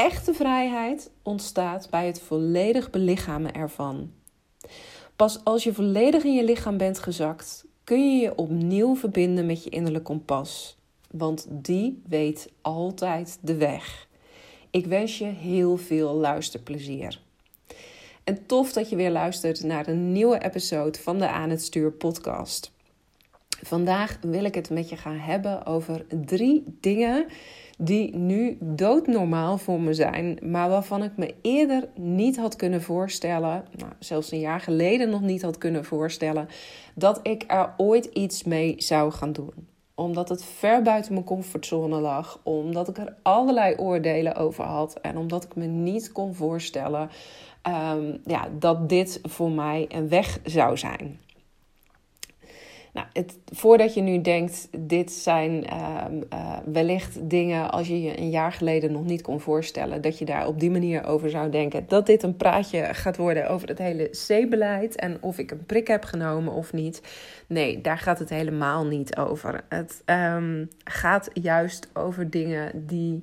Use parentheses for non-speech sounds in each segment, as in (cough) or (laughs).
Echte vrijheid ontstaat bij het volledig belichamen ervan. Pas als je volledig in je lichaam bent gezakt, kun je je opnieuw verbinden met je innerlijk kompas. Want die weet altijd de weg. Ik wens je heel veel luisterplezier. En tof dat je weer luistert naar een nieuwe episode van de Aan het Stuur podcast. Vandaag wil ik het met je gaan hebben over drie dingen die nu doodnormaal voor me zijn, maar waarvan ik me eerder niet had kunnen voorstellen, nou, zelfs een jaar geleden nog niet had kunnen voorstellen, dat ik er ooit iets mee zou gaan doen. Omdat het ver buiten mijn comfortzone lag, omdat ik er allerlei oordelen over had en omdat ik me niet kon voorstellen um, ja, dat dit voor mij een weg zou zijn. Nou, het, voordat je nu denkt, dit zijn um, uh, wellicht dingen als je je een jaar geleden nog niet kon voorstellen, dat je daar op die manier over zou denken, dat dit een praatje gaat worden over het hele C-beleid en of ik een prik heb genomen of niet. Nee, daar gaat het helemaal niet over. Het um, gaat juist over dingen die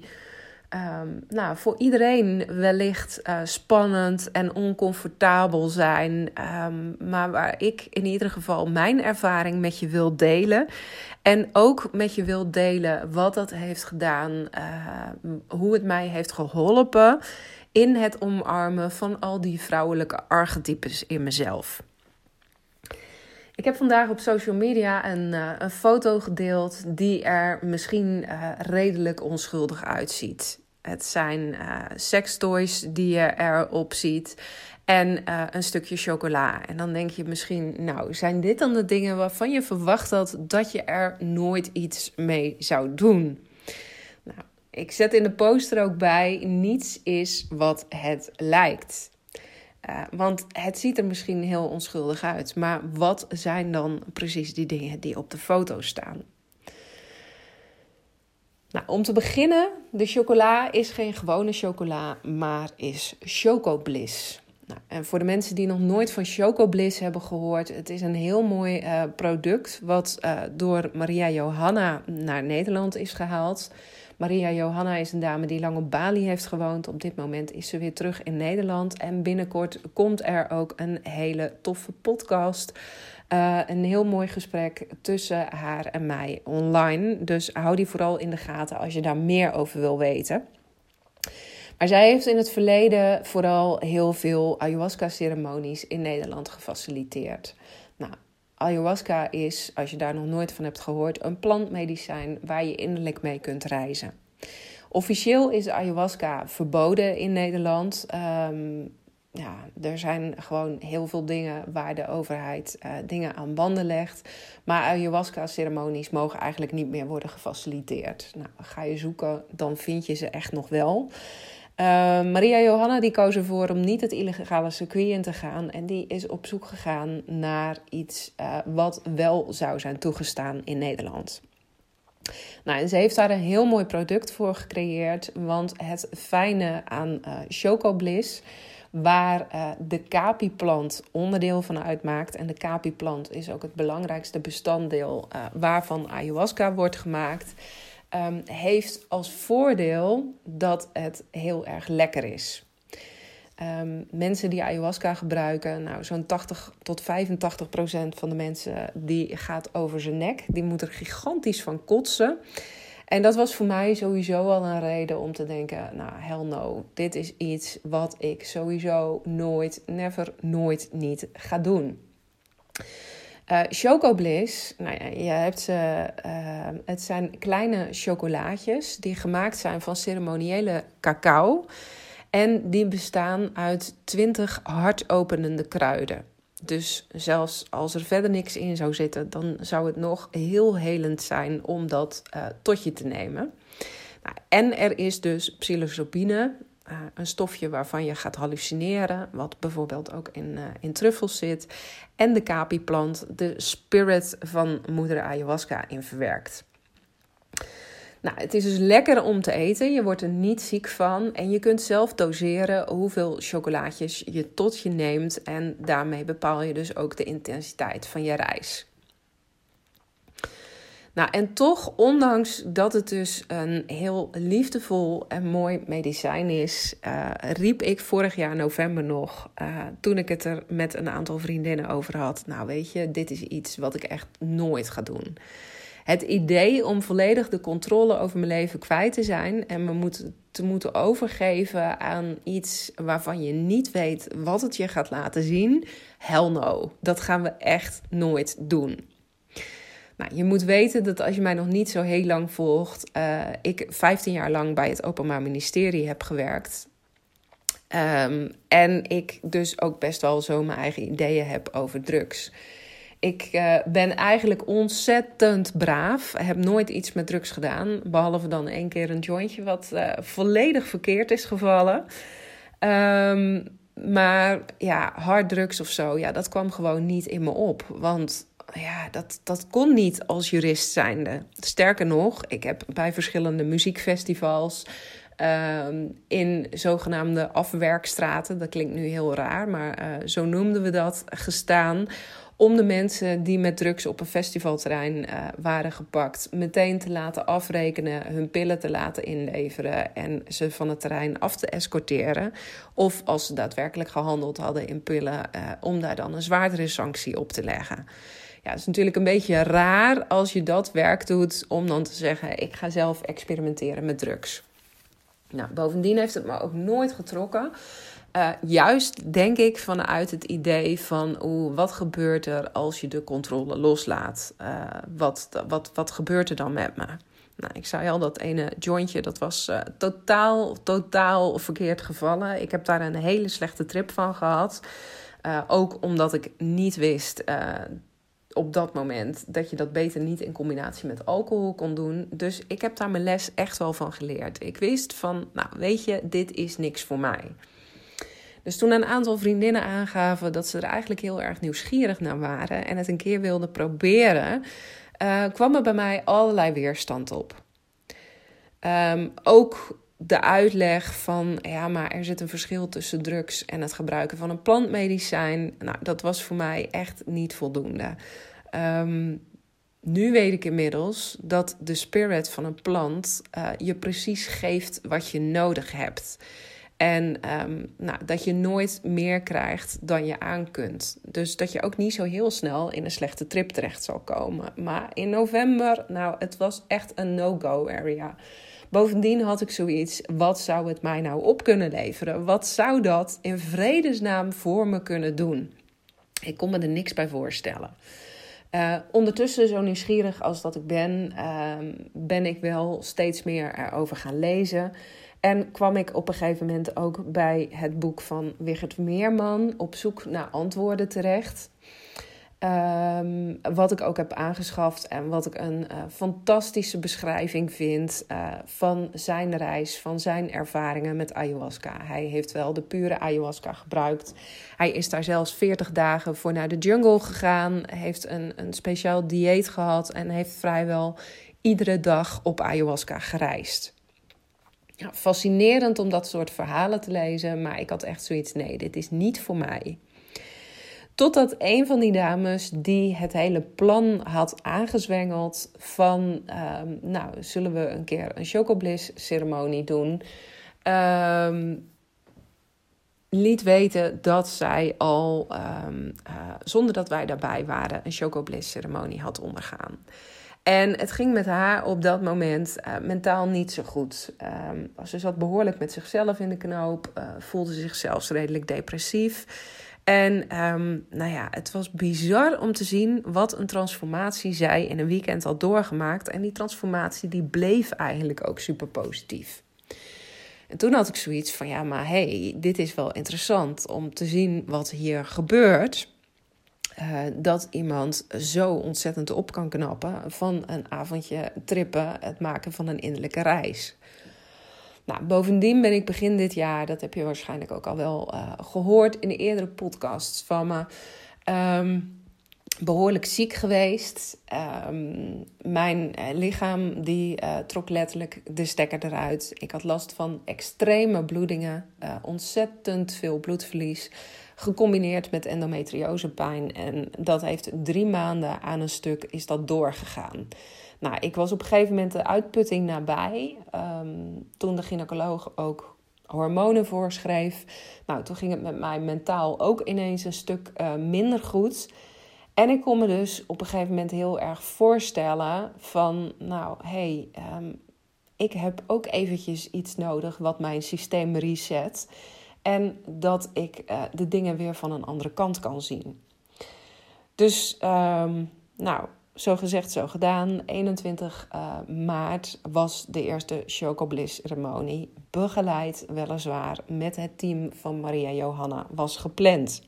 um, nou, voor iedereen wellicht uh, spannend en oncomfortabel zijn. Um, maar waar ik in ieder geval mijn ervaring met je wil delen. En ook met je wil delen wat dat heeft gedaan, uh, hoe het mij heeft geholpen in het omarmen van al die vrouwelijke archetypes in mezelf. Ik heb vandaag op social media een, uh, een foto gedeeld die er misschien uh, redelijk onschuldig uitziet. Het zijn uh, sextoys die je erop ziet en een stukje chocola. En dan denk je misschien, nou, zijn dit dan de dingen waarvan je verwacht had dat je er nooit iets mee zou doen? Nou, ik zet in de poster ook bij: niets is wat het lijkt. Uh, want het ziet er misschien heel onschuldig uit. Maar wat zijn dan precies die dingen die op de foto staan? Nou, om te beginnen, de chocola is geen gewone chocola, maar is Chocobliss. Nou, en voor de mensen die nog nooit van Chocobliss hebben gehoord, het is een heel mooi uh, product wat uh, door Maria Johanna naar Nederland is gehaald. Maria Johanna is een dame die lang op Bali heeft gewoond. Op dit moment is ze weer terug in Nederland. En binnenkort komt er ook een hele toffe podcast. Uh, een heel mooi gesprek tussen haar en mij online. Dus hou die vooral in de gaten als je daar meer over wil weten. Maar zij heeft in het verleden vooral heel veel ayahuasca-ceremonies in Nederland gefaciliteerd. Nou, ayahuasca is, als je daar nog nooit van hebt gehoord, een plantmedicijn waar je innerlijk mee kunt reizen. Officieel is ayahuasca verboden in Nederland. Um, ja, er zijn gewoon heel veel dingen waar de overheid uh, dingen aan banden legt. Maar ayahuasca-ceremonies mogen eigenlijk niet meer worden gefaciliteerd. Nou, ga je zoeken, dan vind je ze echt nog wel. Uh, Maria Johanna die koos ervoor om niet het illegale circuit in te gaan. En die is op zoek gegaan naar iets uh, wat wel zou zijn toegestaan in Nederland. Nou, en ze heeft daar een heel mooi product voor gecreëerd. Want het fijne aan uh, Choco Bliss waar de capi-plant onderdeel van uitmaakt. En de capi-plant is ook het belangrijkste bestanddeel waarvan ayahuasca wordt gemaakt. Um, heeft als voordeel dat het heel erg lekker is. Um, mensen die ayahuasca gebruiken, nou, zo'n 80 tot 85 procent van de mensen die gaat over zijn nek. Die moet er gigantisch van kotsen. En dat was voor mij sowieso al een reden om te denken: nou, hell no, dit is iets wat ik sowieso nooit, never, nooit niet ga doen. Uh, Choco Bliss, nou ja, je hebt ze, uh, het zijn kleine chocolaatjes die gemaakt zijn van ceremoniële cacao. En die bestaan uit 20 hartopenende kruiden. Dus zelfs als er verder niks in zou zitten, dan zou het nog heel helend zijn om dat uh, tot je te nemen. Nou, en er is dus psilocybine, een stofje waarvan je gaat hallucineren, wat bijvoorbeeld ook in, in truffels zit. En de kapi-plant, de spirit van moeder ayahuasca in verwerkt. Nou, het is dus lekker om te eten. Je wordt er niet ziek van. En je kunt zelf doseren hoeveel chocolaatjes je tot je neemt. En daarmee bepaal je dus ook de intensiteit van je reis. Nou, en toch, ondanks dat het dus een heel liefdevol en mooi medicijn is, uh, riep ik vorig jaar november nog, uh, toen ik het er met een aantal vriendinnen over had. Nou, weet je, dit is iets wat ik echt nooit ga doen. Het idee om volledig de controle over mijn leven kwijt te zijn en me moet, te moeten overgeven aan iets waarvan je niet weet wat het je gaat laten zien, hell no. Dat gaan we echt nooit doen. Nou, je moet weten dat als je mij nog niet zo heel lang volgt, uh, ik 15 jaar lang bij het Openbaar Ministerie heb gewerkt. Um, en ik dus ook best wel zo mijn eigen ideeën heb over drugs. Ik uh, ben eigenlijk ontzettend braaf. Heb nooit iets met drugs gedaan. Behalve dan één keer een jointje wat uh, volledig verkeerd is gevallen. Um, maar ja, harddrugs of zo, ja, dat kwam gewoon niet in me op. Want ja, dat, dat kon niet als jurist zijnde. Sterker nog, ik heb bij verschillende muziekfestivals... Um, in zogenaamde afwerkstraten, dat klinkt nu heel raar, maar uh, zo noemden we dat, gestaan om de mensen die met drugs op een festivalterrein uh, waren gepakt meteen te laten afrekenen, hun pillen te laten inleveren en ze van het terrein af te escorteren. Of als ze daadwerkelijk gehandeld hadden in pillen, uh, om daar dan een zwaardere sanctie op te leggen. Ja, het is natuurlijk een beetje raar als je dat werk doet om dan te zeggen: ik ga zelf experimenteren met drugs. Nou, bovendien heeft het me ook nooit getrokken. Uh, juist denk ik vanuit het idee van oeh, wat gebeurt er als je de controle loslaat? Uh, wat, wat, wat gebeurt er dan met me? Nou, ik zei al, dat ene jointje, dat was uh, totaal, totaal verkeerd gevallen. Ik heb daar een hele slechte trip van gehad. ook omdat ik niet wist op dat moment dat je dat beter niet in combinatie met alcohol kon doen. Dus ik heb daar mijn les echt wel van geleerd. Ik wist van, nou weet je, dit is niks voor mij. Dus toen een aantal vriendinnen aangaven dat ze er eigenlijk heel erg nieuwsgierig naar waren en het een keer wilden proberen, uh, kwam er bij mij allerlei weerstand op. Um, ook de uitleg van ja, maar er zit een verschil tussen drugs en het gebruiken van een plantmedicijn. Nou, dat was voor mij echt niet voldoende. Um, nu weet ik inmiddels dat de spirit van een plant uh, je precies geeft wat je nodig hebt. En um, nou, dat je nooit meer krijgt dan je aan kunt. Dus dat je ook niet zo heel snel in een slechte trip terecht zal komen. Maar in november, nou, het was echt een no-go area. Bovendien had ik zoiets, wat zou het mij nou op kunnen leveren? Wat zou dat in vredesnaam voor me kunnen doen? Ik kon me er niks bij voorstellen. Uh, ondertussen, zo nieuwsgierig als dat ik ben, uh, ben ik wel steeds meer erover gaan lezen. En kwam ik op een gegeven moment ook bij het boek van Wigert Meerman op zoek naar antwoorden terecht. Um, wat ik ook heb aangeschaft en wat ik een uh, fantastische beschrijving vind uh, van zijn reis, van zijn ervaringen met ayahuasca. Hij heeft wel de pure ayahuasca gebruikt. Hij is daar zelfs 40 dagen voor naar de jungle gegaan, heeft een, een speciaal dieet gehad en heeft vrijwel iedere dag op ayahuasca gereisd ja, fascinerend om dat soort verhalen te lezen. Maar ik had echt zoiets: nee, dit is niet voor mij. Totdat een van die dames die het hele plan had aangezwengeld van, um, nou, zullen we een keer een chocobliss ceremonie doen, um, liet weten dat zij al, um, uh, zonder dat wij daarbij waren, een chocobliss ceremonie had ondergaan. En het ging met haar op dat moment uh, mentaal niet zo goed. Ze zat behoorlijk met zichzelf in de knoop, uh, voelde zich zelfs redelijk depressief. En um, nou ja, het was bizar om te zien wat een transformatie zij in een weekend had doorgemaakt. En die transformatie die bleef eigenlijk ook super positief. En toen had ik zoiets van, ja, maar hey, dit is wel interessant om te zien wat hier gebeurt. Uh, dat iemand zo ontzettend op kan knappen van een avondje trippen, het maken van een innerlijke reis. Nou, bovendien ben ik begin dit jaar, dat heb je waarschijnlijk ook al wel uh, gehoord in de eerdere podcasts van me, um, behoorlijk ziek geweest. Um, mijn uh, lichaam die uh, trok letterlijk de stekker eruit. Ik had last van extreme bloedingen, ontzettend veel bloedverlies, gecombineerd met endometriosepijn. En dat heeft drie maanden aan een stuk is dat doorgegaan. Nou, ik was op een gegeven moment de uitputting nabij. Um, toen de gynaecoloog ook hormonen voorschreef. Nou, toen ging het met mij mentaal ook ineens een stuk uh, minder goed. En ik kon me dus op een gegeven moment heel erg voorstellen van, nou, hé, hey, um, ik heb ook eventjes iets nodig wat mijn systeem reset. En dat ik uh, de dingen weer van een andere kant kan zien. Dus, um, nou, zo gezegd, zo gedaan. 21 uh, eh, maart was de eerste Chocobliss-ceremonie. Begeleid, weliswaar, met het team van Maria Johanna was gepland.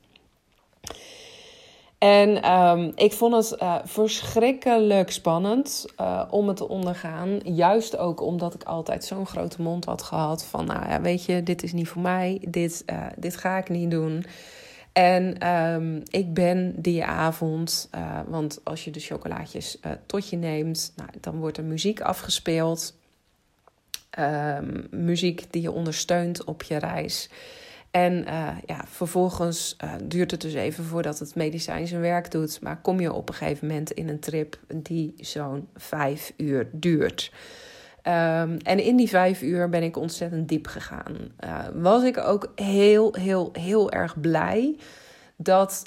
En um, ik vond het uh, verschrikkelijk spannend uh, om het te ondergaan. Juist ook omdat ik altijd zo'n grote mond had gehad. Van, nou ja, weet je, dit is niet voor mij. Dit, dit ga ik niet doen. En um, ik ben die avond, uh, want als je de chocolaatjes uh, tot je neemt, nou, dan wordt er muziek afgespeeld. Um, muziek die je ondersteunt op je reis. En uh, ja, vervolgens duurt het dus even voordat het medicijn zijn werk doet. Maar kom je op een gegeven moment in een trip die zo'n vijf uur duurt. Um, en in die vijf uur ben ik ontzettend diep gegaan. Uh, was ik ook heel, heel, heel erg blij dat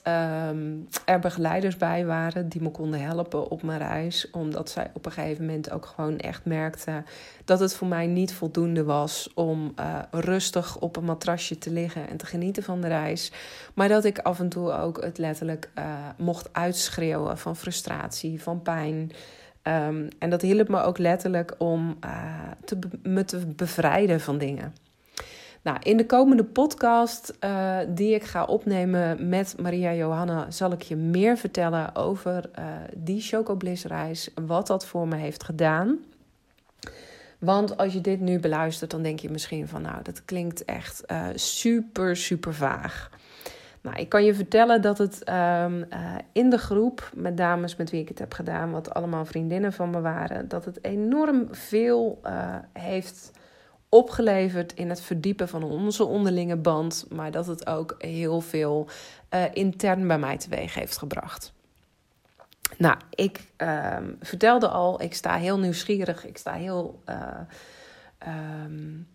um, er begeleiders bij waren die me konden helpen op mijn reis. Omdat zij op een gegeven moment ook gewoon echt merkten dat het voor mij niet voldoende was om uh, rustig op een matrasje te liggen en te genieten van de reis. Maar dat ik af en toe ook het letterlijk uh, mocht uitschreeuwen van frustratie, van pijn. Um, en dat hielp me ook letterlijk om uh, te, me te bevrijden van dingen. Nou, in de komende podcast uh, die ik ga opnemen met Maria Johanna, zal ik je meer vertellen over uh, die Chocobliss reis, wat dat voor me heeft gedaan. Want als je dit nu beluistert, dan denk je misschien van, nou, dat klinkt echt super, super vaag. Nou, ik kan je vertellen dat het um, uh, in de groep met dames met wie ik het heb gedaan, wat allemaal vriendinnen van me waren, dat het enorm veel uh, heeft opgeleverd in het verdiepen van onze onderlinge band, maar dat het ook heel veel uh, intern bij mij teweeg heeft gebracht. Nou, ik um, vertelde al, ik sta heel nieuwsgierig, ik sta heel um,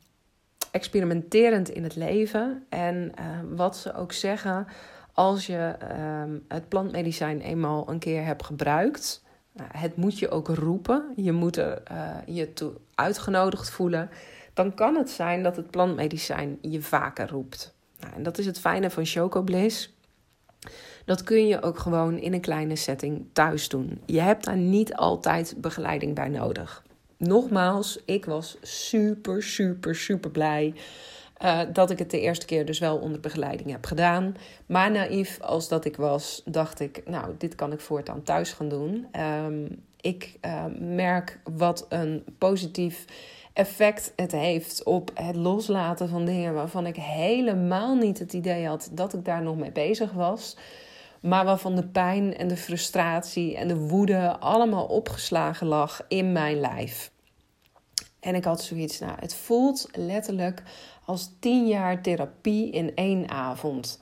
experimenterend in het leven. En uh, wat ze ook zeggen, als je um, het plantmedicijn eenmaal een keer hebt gebruikt, uh, het moet je ook roepen. Je moet er uh, je toe uitgenodigd voelen. Dan kan het zijn dat het plantmedicijn je vaker roept. Nou, en dat is het fijne van Chocobliss. Dat kun je ook gewoon in een kleine setting thuis doen. Je hebt daar niet altijd begeleiding bij nodig nogmaals, ik was super, super, super blij. Uh, dat ik het de eerste keer dus wel onder begeleiding heb gedaan. Maar naïef als dat ik was, dacht ik, nou, dit kan ik voortaan thuis gaan doen. Um, ik uh, merk wat een positief effect het heeft op het loslaten van dingen waarvan ik helemaal niet het idee had dat ik daar nog mee bezig was maar waarvan de pijn en de frustratie en de woede allemaal opgeslagen lag in mijn lijf. En ik had zoiets, nou, het voelt letterlijk als tien jaar therapie in één avond.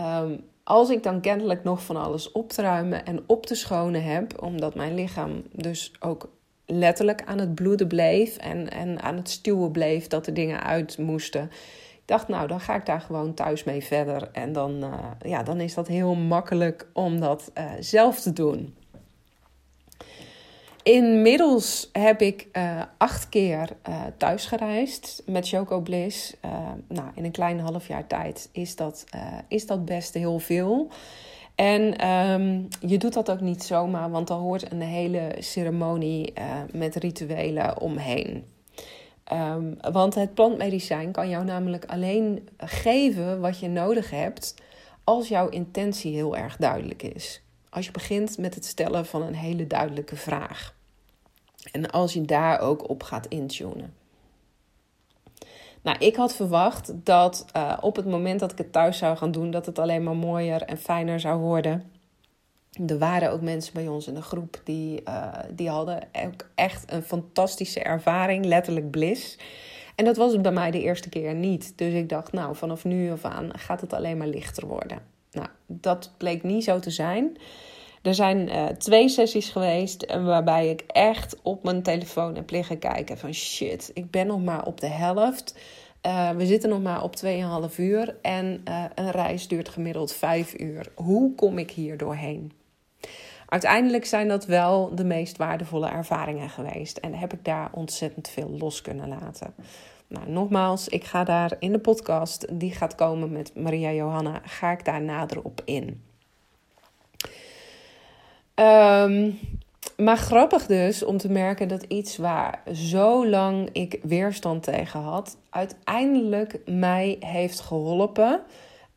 Um, als ik dan kennelijk nog van alles op te ruimen en op te schonen heb, omdat mijn lichaam dus ook letterlijk aan het bloeden bleef en, en aan het stuwen bleef dat er dingen uit moesten dacht, nou, dan ga ik daar gewoon thuis mee verder. En dan, uh, ja, dan is dat heel makkelijk om dat uh, zelf te doen. Inmiddels heb ik uh, acht keer thuis gereisd met Choco Bliss. nou, in een klein half jaar tijd is dat, is dat best heel veel. En um, je doet dat ook niet zomaar, want er hoort een hele ceremonie met rituelen omheen. Um, want het plantmedicijn kan jou namelijk alleen geven wat je nodig hebt als jouw intentie heel erg duidelijk is. Als je begint met het stellen van een hele duidelijke vraag. En als je daar ook op gaat intunen. Nou, ik had verwacht dat uh, op het moment dat ik het thuis zou gaan doen, dat het alleen maar mooier en fijner zou worden. Er waren ook mensen bij ons in de groep die, uh, die hadden ook echt een fantastische ervaring, letterlijk bliss. En dat was het bij mij de eerste keer niet. Dus ik dacht, nou, vanaf nu af aan gaat het alleen maar lichter worden. Nou, dat bleek niet zo te zijn. Er zijn uh, twee sessies geweest waarbij ik echt op mijn telefoon heb liggen kijken van shit, ik ben nog maar op de helft. Uh, we zitten nog maar op 2,5 uur en een reis duurt gemiddeld 5 uur. Hoe kom ik hier doorheen? Uiteindelijk zijn dat wel de meest waardevolle ervaringen geweest en heb ik daar ontzettend veel los kunnen laten. Nou, nogmaals, ik ga daar in de podcast die gaat komen met Maria Johanna, ga ik daar nader op in. Um, maar grappig dus om te merken dat iets waar zo lang ik weerstand tegen had, uiteindelijk mij heeft geholpen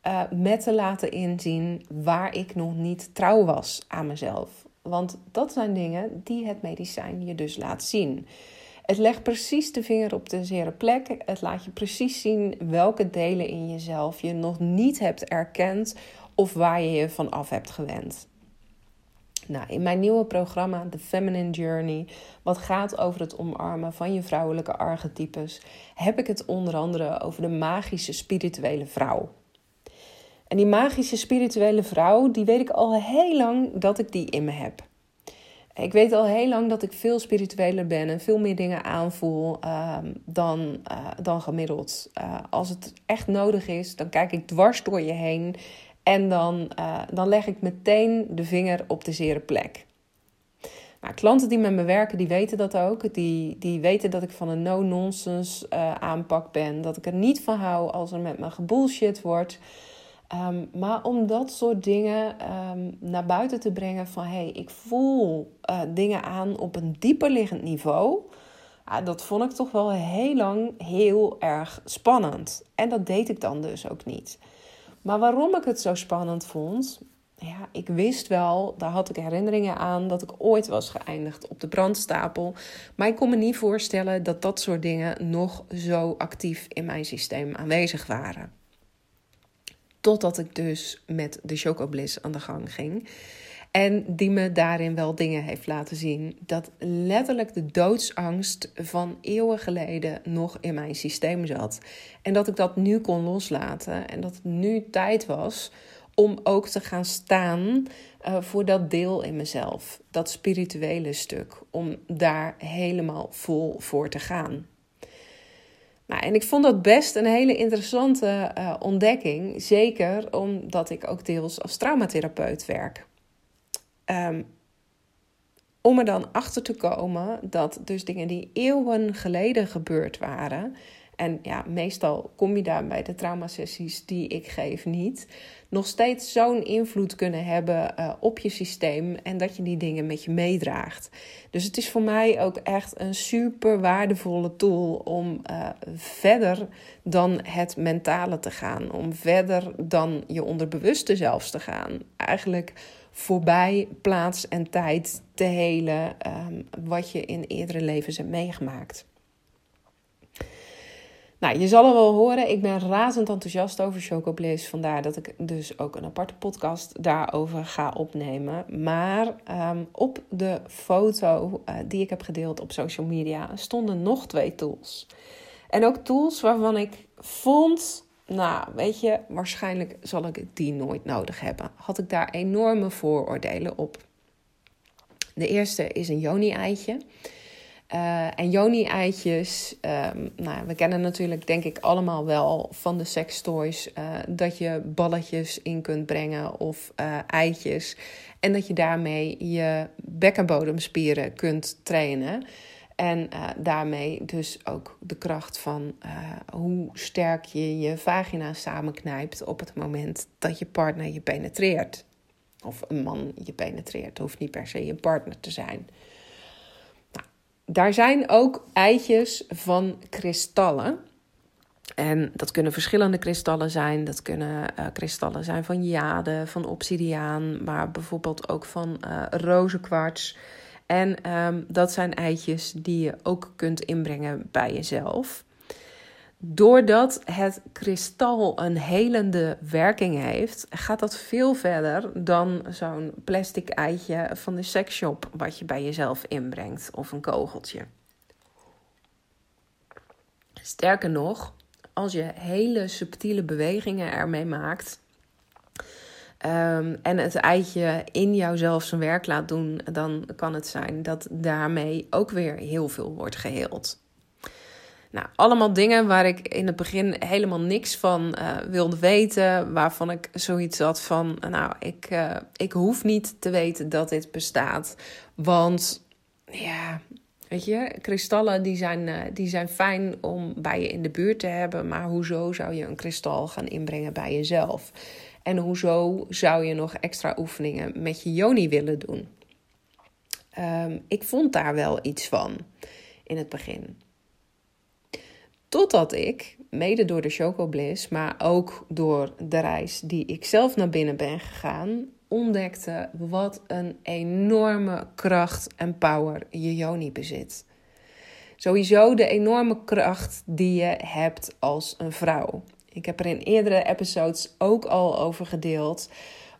uh, met te laten inzien waar ik nog niet trouw was aan mezelf. Want dat zijn dingen die het medicijn je dus laat zien. Het legt precies de vinger op de zere plek. Het laat je precies zien welke delen in jezelf je nog niet hebt erkend of waar je je van af hebt gewend. Nou, in mijn nieuwe programma, The Feminine Journey, wat gaat over het omarmen van je vrouwelijke archetypes, heb ik het onder andere over de magische spirituele vrouw. En die magische spirituele vrouw, die weet ik al heel lang dat ik die in me heb. Ik weet al heel lang dat ik veel spiritueler ben en veel meer dingen aanvoel uh, dan, uh, dan gemiddeld. Uh, als het echt nodig is, dan kijk ik dwars door je heen en dan, uh, dan leg ik meteen de vinger op de zere plek. Nou, klanten die met me werken, die weten dat ook. Die, die weten dat ik van een no-nonsense aanpak ben. Dat ik er niet van hou als er met me gebullshit wordt. Um, maar om dat soort dingen um, naar buiten te brengen van... hey, ik voel uh, dingen aan op een dieper liggend niveau... Dat vond ik toch wel heel lang heel erg spannend. En dat deed ik dan dus ook niet. Maar waarom ik het zo spannend vond, ja, ik wist wel, daar had ik herinneringen aan dat ik ooit was geëindigd op de brandstapel. Maar ik kon me niet voorstellen dat dat soort dingen nog zo actief in mijn systeem aanwezig waren. Totdat ik dus met de Chocobliss aan de gang ging. En die me daarin wel dingen heeft laten zien. Dat letterlijk de doodsangst van eeuwen geleden nog in mijn systeem zat. En dat ik dat nu kon loslaten. En dat het nu tijd was om ook te gaan staan uh, voor dat deel in mezelf. Dat spirituele stuk. Om daar helemaal vol voor te gaan. Nou, en ik vond dat best een hele interessante uh, ontdekking. Zeker omdat ik ook deels als traumatherapeut werk. Um, om er dan achter te komen dat dus dingen die eeuwen geleden gebeurd waren. En ja, meestal kom je daar bij de traumasessies die ik geef niet. Nog steeds zo'n invloed kunnen hebben uh, op je systeem. En dat je die dingen met je meedraagt. Dus het is voor mij ook echt een super waardevolle tool om uh, verder dan het mentale te gaan. Om verder dan je onderbewuste zelfs te gaan. Eigenlijk voorbij plaats en tijd te helen um, wat je in eerdere levens hebt meegemaakt. Nou, je zal al wel horen, ik ben razend enthousiast over Choco Bliss. Vandaar dat ik dus ook een aparte podcast daarover ga opnemen. Maar um, op de foto uh, die ik heb gedeeld op social media stonden nog twee tools. En ook tools waarvan ik vond nou, weet je, waarschijnlijk zal ik die nooit nodig hebben. Had ik daar enorme vooroordelen op. De eerste is een Joni-eitje. Uh, en Joni-eitjes, um, nou, we kennen natuurlijk denk ik allemaal wel van de sextoys... Uh, dat je balletjes in kunt brengen of uh, eitjes... en dat je daarmee je bekkenbodemspieren kunt trainen... En daarmee dus ook de kracht van hoe sterk je je vagina samenknijpt op het moment dat je partner je penetreert. Of een man je penetreert. Hoeft niet per se je partner te zijn. Daar zijn ook eitjes van kristallen. En dat kunnen verschillende kristallen zijn. Dat kunnen uh, kristallen zijn van jade, van obsidiaan, maar bijvoorbeeld ook van rozenkwarts. En um, dat zijn eitjes die je ook kunt inbrengen bij jezelf. Doordat het kristal een helende werking heeft, gaat dat veel verder dan zo'n plastic eitje van de seksshop wat je bij jezelf inbrengt of een kogeltje. Sterker nog, als je hele subtiele bewegingen ermee maakt, um, en het eitje in jouzelf zijn werk laat doen, dan kan het zijn dat daarmee ook weer heel veel wordt geheeld. Nou, allemaal dingen waar ik in het begin helemaal niks van uh, wilde weten. Waarvan ik zoiets had van, nou, ik, uh, ik hoef niet te weten dat dit bestaat. Want, ja, weet je, kristallen die zijn, uh, die zijn fijn om bij je in de buurt te hebben. Maar hoezo zou je een kristal gaan inbrengen bij jezelf? En hoezo zou je nog extra oefeningen met je yoni willen doen? Um, ik vond daar wel iets van in het begin. Totdat ik, mede door de Chocobliss, maar ook door de reis die ik zelf naar binnen ben gegaan, ontdekte wat een enorme kracht en power je yoni bezit. Sowieso de enorme kracht die je hebt als een vrouw. Ik heb er in eerdere episodes ook al over gedeeld.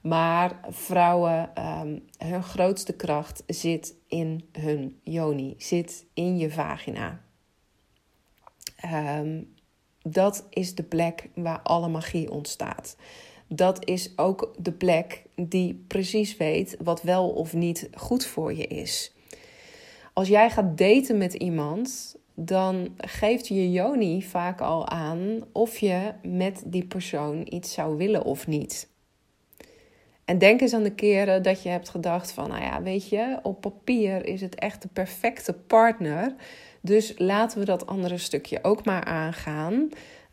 Maar vrouwen, um, hun grootste kracht zit in hun yoni, zit in je vagina. Um, dat is de plek waar alle magie ontstaat. Dat is ook de plek die precies weet wat wel of niet goed voor je is. Als jij gaat daten met iemand, dan geeft je Joni vaak al aan of je met die persoon iets zou willen of niet. En denk eens aan de keren dat je hebt gedacht van, nou ja, weet je, op papier is het echt de perfecte partner. Dus laten we dat andere stukje ook maar aangaan.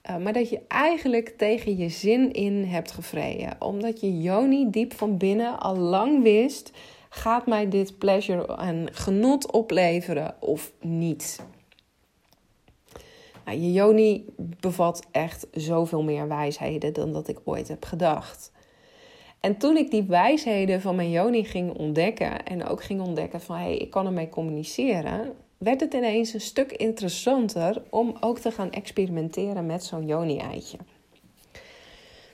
Uh, maar dat je eigenlijk tegen je zin in hebt gevreden. Omdat je Joni diep van binnen al lang wist: gaat mij dit pleasure en genot opleveren of niet? Nou, je Joni bevat echt zoveel meer wijsheden dan dat ik ooit heb gedacht. En toen ik die wijsheden van mijn Joni ging ontdekken en ook ging ontdekken van hé, hey, ik kan ermee communiceren, werd het ineens een stuk interessanter om ook te gaan experimenteren met zo'n Joni-eitje.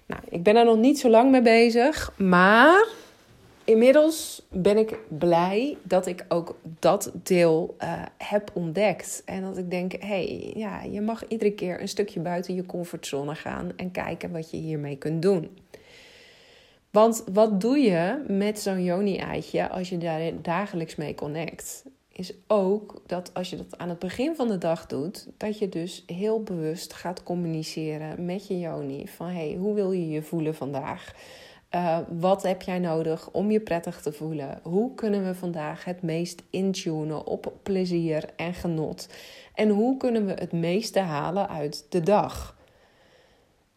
Nou, ik ben er nog niet zo lang mee bezig, maar inmiddels ben ik blij dat ik ook dat deel uh, heb ontdekt. En dat ik denk, hé, hey, ja, je mag iedere keer een stukje buiten je comfortzone gaan en kijken wat je hiermee kunt doen. Want wat doe je met zo'n Joni-eitje als je daar dagelijks mee connect? Is ook dat als je dat aan het begin van de dag doet, dat je dus heel bewust gaat communiceren met je Joni. Van hey, hoe wil je je voelen vandaag? Uh, wat heb jij nodig om je prettig te voelen? Hoe kunnen we vandaag het meest intunen op plezier en genot? En hoe kunnen we het meeste halen uit de dag?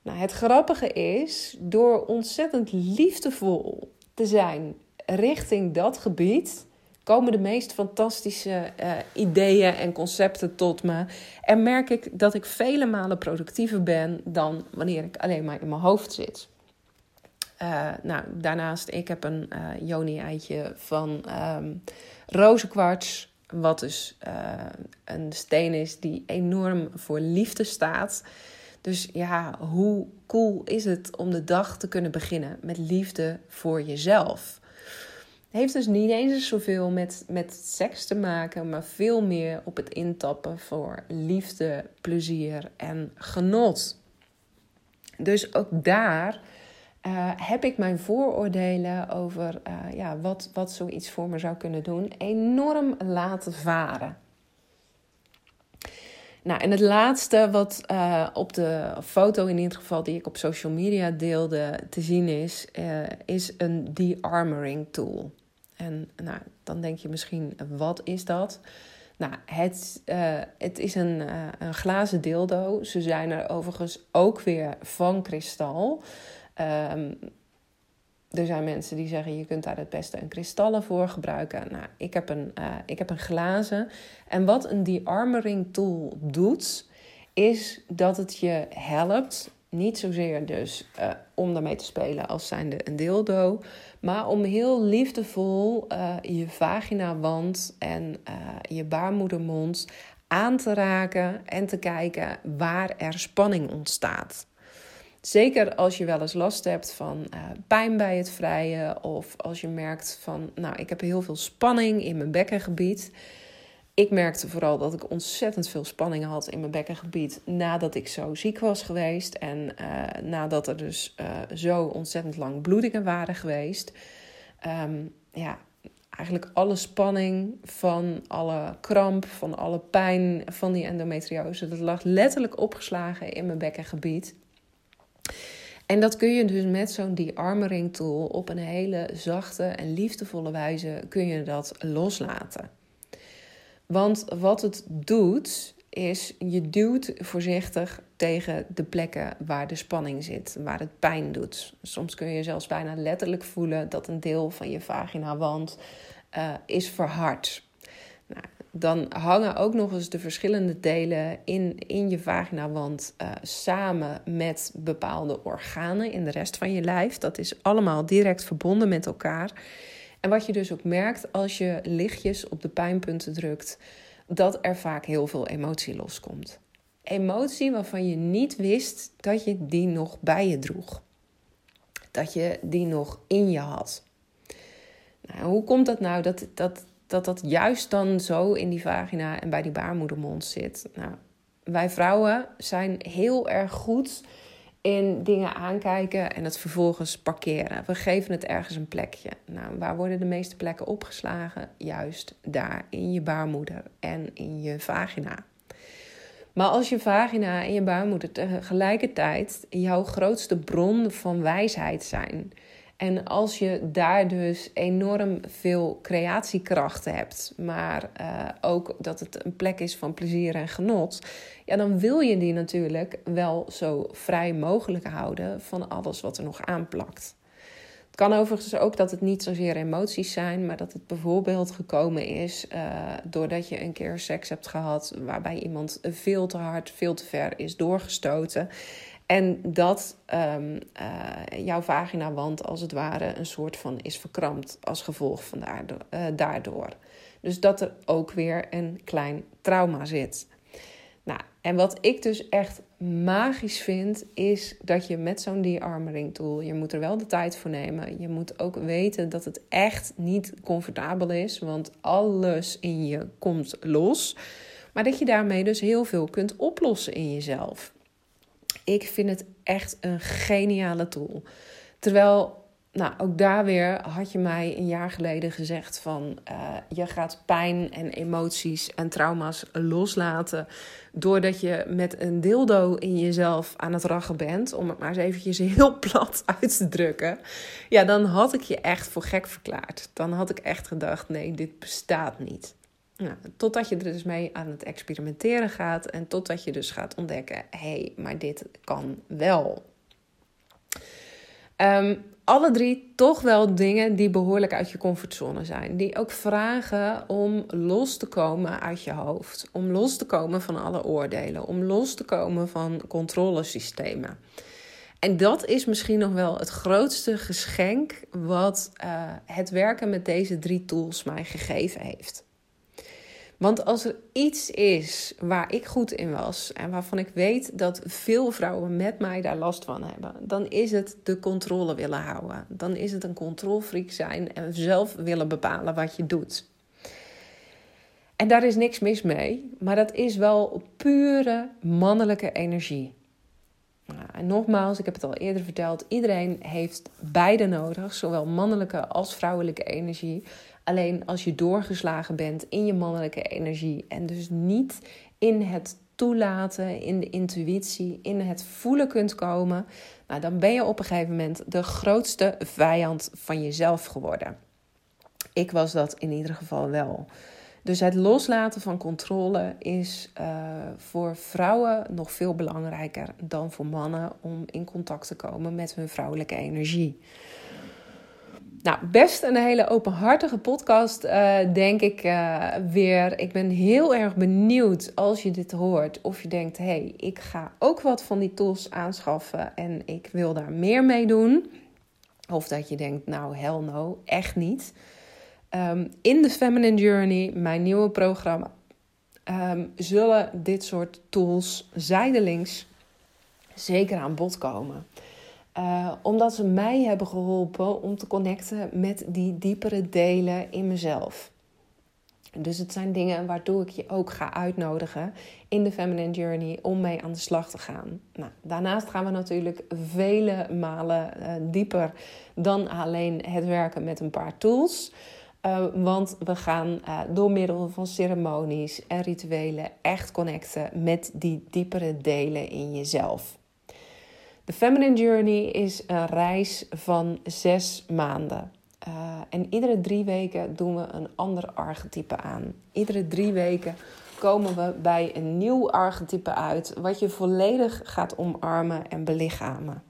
Nou, het grappige is, door ontzettend liefdevol te zijn richting dat gebied, komen de meest fantastische uh, ideeën en concepten tot me. En merk ik dat ik vele malen productiever ben dan wanneer ik alleen maar in mijn hoofd zit. Uh, nou, daarnaast, ik heb een uh, Joni-eitje van um, rozenkwarts. Wat dus een steen is die enorm voor liefde staat. Dus ja, hoe cool is het om de dag te kunnen beginnen met liefde voor jezelf? Het heeft dus niet eens zoveel met, met seks te maken, maar veel meer op het intappen voor liefde, plezier en genot. Dus ook daar uh, heb ik mijn vooroordelen over uh, ja, wat, wat zoiets voor me zou kunnen doen enorm laten varen. Nou, en het laatste wat uh, op de foto in ieder geval die ik op social media deelde te zien is, is een de-armoring tool. En nou, dan denk je misschien, wat is dat? Nou, het, uh, het is een, uh, een glazen dildo. Ze zijn er overigens ook weer van kristal. Um, er zijn mensen die zeggen, je kunt daar het beste een kristallen voor gebruiken. Nou, ik heb een, uh, ik heb een glazen. En wat een de-armoring tool doet, is dat het je helpt niet zozeer dus uh, om daarmee te spelen als zijnde een dildo, maar om heel liefdevol uh, je vaginawand en uh, je baarmoedermond aan te raken en te kijken waar er spanning ontstaat. Zeker als je wel eens last hebt van pijn bij het vrijen of als je merkt van, nou, ik heb heel veel spanning in mijn bekkengebied. Ik merkte vooral dat ik ontzettend veel spanning had in mijn bekkengebied nadat ik zo ziek was geweest en uh, nadat er dus uh, zo ontzettend lang bloedingen waren geweest. Um, ja, eigenlijk alle spanning van alle kramp, van alle pijn van die endometriose, dat lag letterlijk opgeslagen in mijn bekkengebied. En dat kun je dus met zo'n de-armoring tool op een hele zachte en liefdevolle wijze kun je dat loslaten. Want wat het doet, is je duwt voorzichtig tegen de plekken waar de spanning zit, waar het pijn doet. Soms kun je zelfs bijna letterlijk voelen dat een deel van je vaginawand uh, is verhard. Nou, dan hangen ook nog eens de verschillende delen in, in je vaginawand uh, samen met bepaalde organen in de rest van je lijf. Dat is allemaal direct verbonden met elkaar. En wat je dus ook merkt als je lichtjes op de pijnpunten drukt, dat er vaak heel veel emotie loskomt. Emotie waarvan je niet wist dat je die nog bij je droeg. Dat je die nog in je had. Nou, hoe komt dat nou dat, dat, dat dat juist dan zo in die vagina en bij die baarmoedermond zit? Nou, wij vrouwen zijn heel erg goed in dingen aankijken en het vervolgens parkeren. We geven het ergens een plekje. Nou, waar worden de meeste plekken opgeslagen? Juist daar, in je baarmoeder en in je vagina. Maar als je vagina en je baarmoeder tegelijkertijd jouw grootste bron van wijsheid zijn, en als je daar dus enorm veel creatiekrachten hebt, maar uh, ook dat het een plek is van plezier en genot, ja, dan wil je die natuurlijk wel zo vrij mogelijk houden van alles wat er nog aanplakt. Het kan overigens ook dat het niet zozeer emoties zijn, maar dat het bijvoorbeeld gekomen is uh, doordat je een keer seks hebt gehad waarbij iemand veel te hard, veel te ver is doorgestoten. En dat um, uh, jouw vaginawand als het ware een soort van is verkrampt als gevolg van daardoor, uh, daardoor. Dus dat er ook weer een klein trauma zit. Nou, en wat ik dus echt magisch vind, is dat je met zo'n de-armoring tool, je moet er wel de tijd voor nemen. Je moet ook weten dat het echt niet comfortabel is, want alles in je komt los. Maar dat je daarmee dus heel veel kunt oplossen in jezelf. Ik vind het echt een geniale tool. Terwijl, nou, ook daar weer had je mij een jaar geleden gezegd van uh, je gaat pijn en emoties en trauma's loslaten doordat je met een dildo in jezelf aan het rachen bent, om het maar eens eventjes (laughs) heel plat uit te drukken. Ja, dan had ik je echt voor gek verklaard. Dan had ik echt gedacht, nee, dit bestaat niet. Nou, totdat je er dus mee aan het experimenteren gaat en totdat je dus gaat ontdekken: hé, hey, maar dit kan wel. Um, alle drie toch wel dingen die behoorlijk uit je comfortzone zijn. Die ook vragen om los te komen uit je hoofd. Om los te komen van alle oordelen. Om los te komen van controlesystemen. En dat is misschien nog wel het grootste geschenk wat uh, het werken met deze drie tools mij gegeven heeft. Want als er iets is waar ik goed in was en waarvan ik weet dat veel vrouwen met mij daar last van hebben, dan is het de controle willen houden. Dan is het een controlfreak zijn en zelf willen bepalen wat je doet. En daar is niks mis mee, maar dat is wel pure mannelijke energie. Nou, en nogmaals, ik heb het al eerder verteld, iedereen heeft beide nodig, zowel mannelijke als vrouwelijke energie. Alleen als je doorgeslagen bent in je mannelijke energie en dus niet in het toelaten, in de intuïtie, in het voelen kunt komen, nou, dan ben je op een gegeven moment de grootste vijand van jezelf geworden. Ik was dat in ieder geval wel. Dus het loslaten van controle is uh, voor vrouwen nog veel belangrijker dan voor mannen om in contact te komen met hun vrouwelijke energie. Nou, best een hele openhartige podcast, uh, denk ik uh, weer. Ik ben heel erg benieuwd als je dit hoort. Of je denkt, hé, hey, ik ga ook wat van die tools aanschaffen en ik wil daar meer mee doen. Of dat je denkt, nou, hell no, echt niet. Um, in de Feminine Journey, mijn nieuwe programma, ehm, zullen dit soort tools zijdelings zeker aan bod komen. Uh, omdat ze mij hebben geholpen om te connecten met die diepere delen in mezelf. Dus het zijn dingen waartoe ik je ook ga uitnodigen in de Feminine Journey om mee aan de slag te gaan. Nou, daarnaast gaan we natuurlijk vele malen uh, dieper dan alleen het werken met een paar tools. Uh, want we gaan door middel van ceremonies en rituelen echt connecten met die diepere delen in jezelf. De Feminine Journey is een reis van zes maanden. Uh, en iedere drie weken doen we een ander archetype aan. Iedere drie weken komen we bij een nieuw archetype uit, wat je volledig gaat omarmen en belichamen.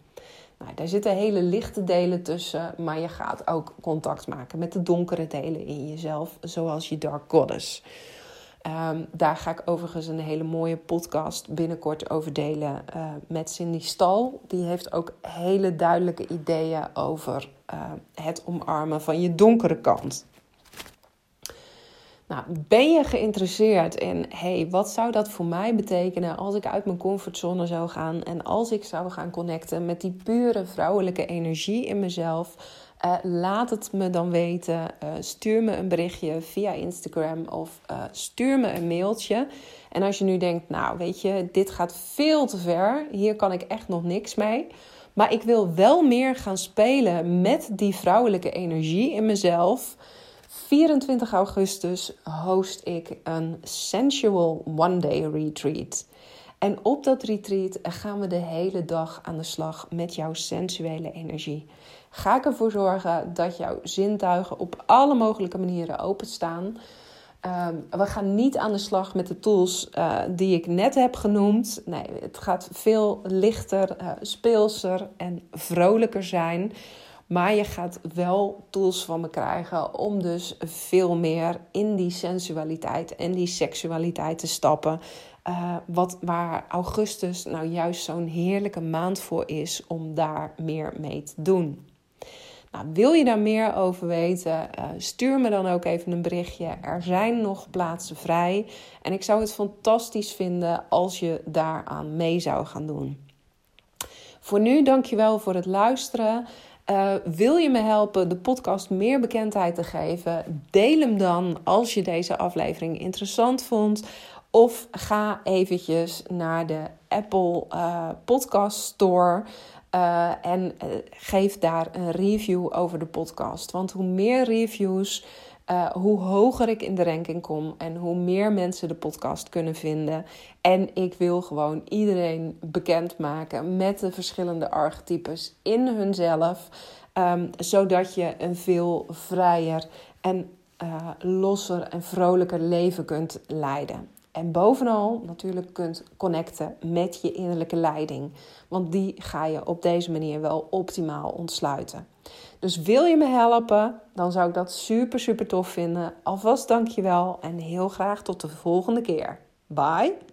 Nou, daar zitten hele lichte delen tussen, maar je gaat ook contact maken met de donkere delen in jezelf, zoals je Dark Goddess. Um, daar ga ik overigens een hele mooie podcast binnenkort over delen uh, met Cindy Stal. Die heeft ook hele duidelijke ideeën over uh, het omarmen van je donkere kant. Nou, ben je geïnteresseerd in, hey, wat zou dat voor mij betekenen als ik uit mijn comfortzone zou gaan en als ik zou gaan connecten met die pure vrouwelijke energie in mezelf? Uh, laat het me dan weten. Uh, stuur me een berichtje via Instagram of uh, stuur me een mailtje. En als je nu denkt, nou weet je, dit gaat veel te ver. Hier kan ik echt nog niks mee. Maar ik wil wel meer gaan spelen met die vrouwelijke energie in mezelf. 24 augustus host ik een Sensual One Day Retreat. En op dat retreat gaan we de hele dag aan de slag met jouw sensuele energie. Ga ik ervoor zorgen dat jouw zintuigen op alle mogelijke manieren openstaan. Um, we gaan niet aan de slag met de tools uh, die ik net heb genoemd. Nee, het gaat veel lichter, uh, speelser en vrolijker zijn. Maar je gaat wel tools van me krijgen om dus veel meer in die sensualiteit en die seksualiteit te stappen. Uh, wat, waar augustus nou juist zo'n heerlijke maand voor is om daar meer mee te doen. Nou, wil je daar meer over weten? Uh, stuur me dan ook even een berichtje. Er zijn nog plaatsen vrij. En ik zou het fantastisch vinden als je daaraan mee zou gaan doen. Voor nu, dankjewel voor het luisteren. Uh, wil je me helpen de podcast meer bekendheid te geven? Deel hem dan als je deze aflevering interessant vond. Of ga eventjes naar de Apple uh, Podcast Store. Uh, en uh, geef daar een review over de podcast. Want hoe meer reviews, hoe hoger ik in de ranking kom en hoe meer mensen de podcast kunnen vinden. En ik wil gewoon iedereen bekendmaken met de verschillende archetypes in hunzelf. Um, zodat je een veel vrijer en losser en vrolijker leven kunt leiden. En bovenal natuurlijk kunt connecten met je innerlijke leiding. Want die ga je op deze manier wel optimaal ontsluiten. Dus wil je me helpen, dan zou ik dat super, super tof vinden. Alvast dankjewel en heel graag tot de volgende keer. Bye!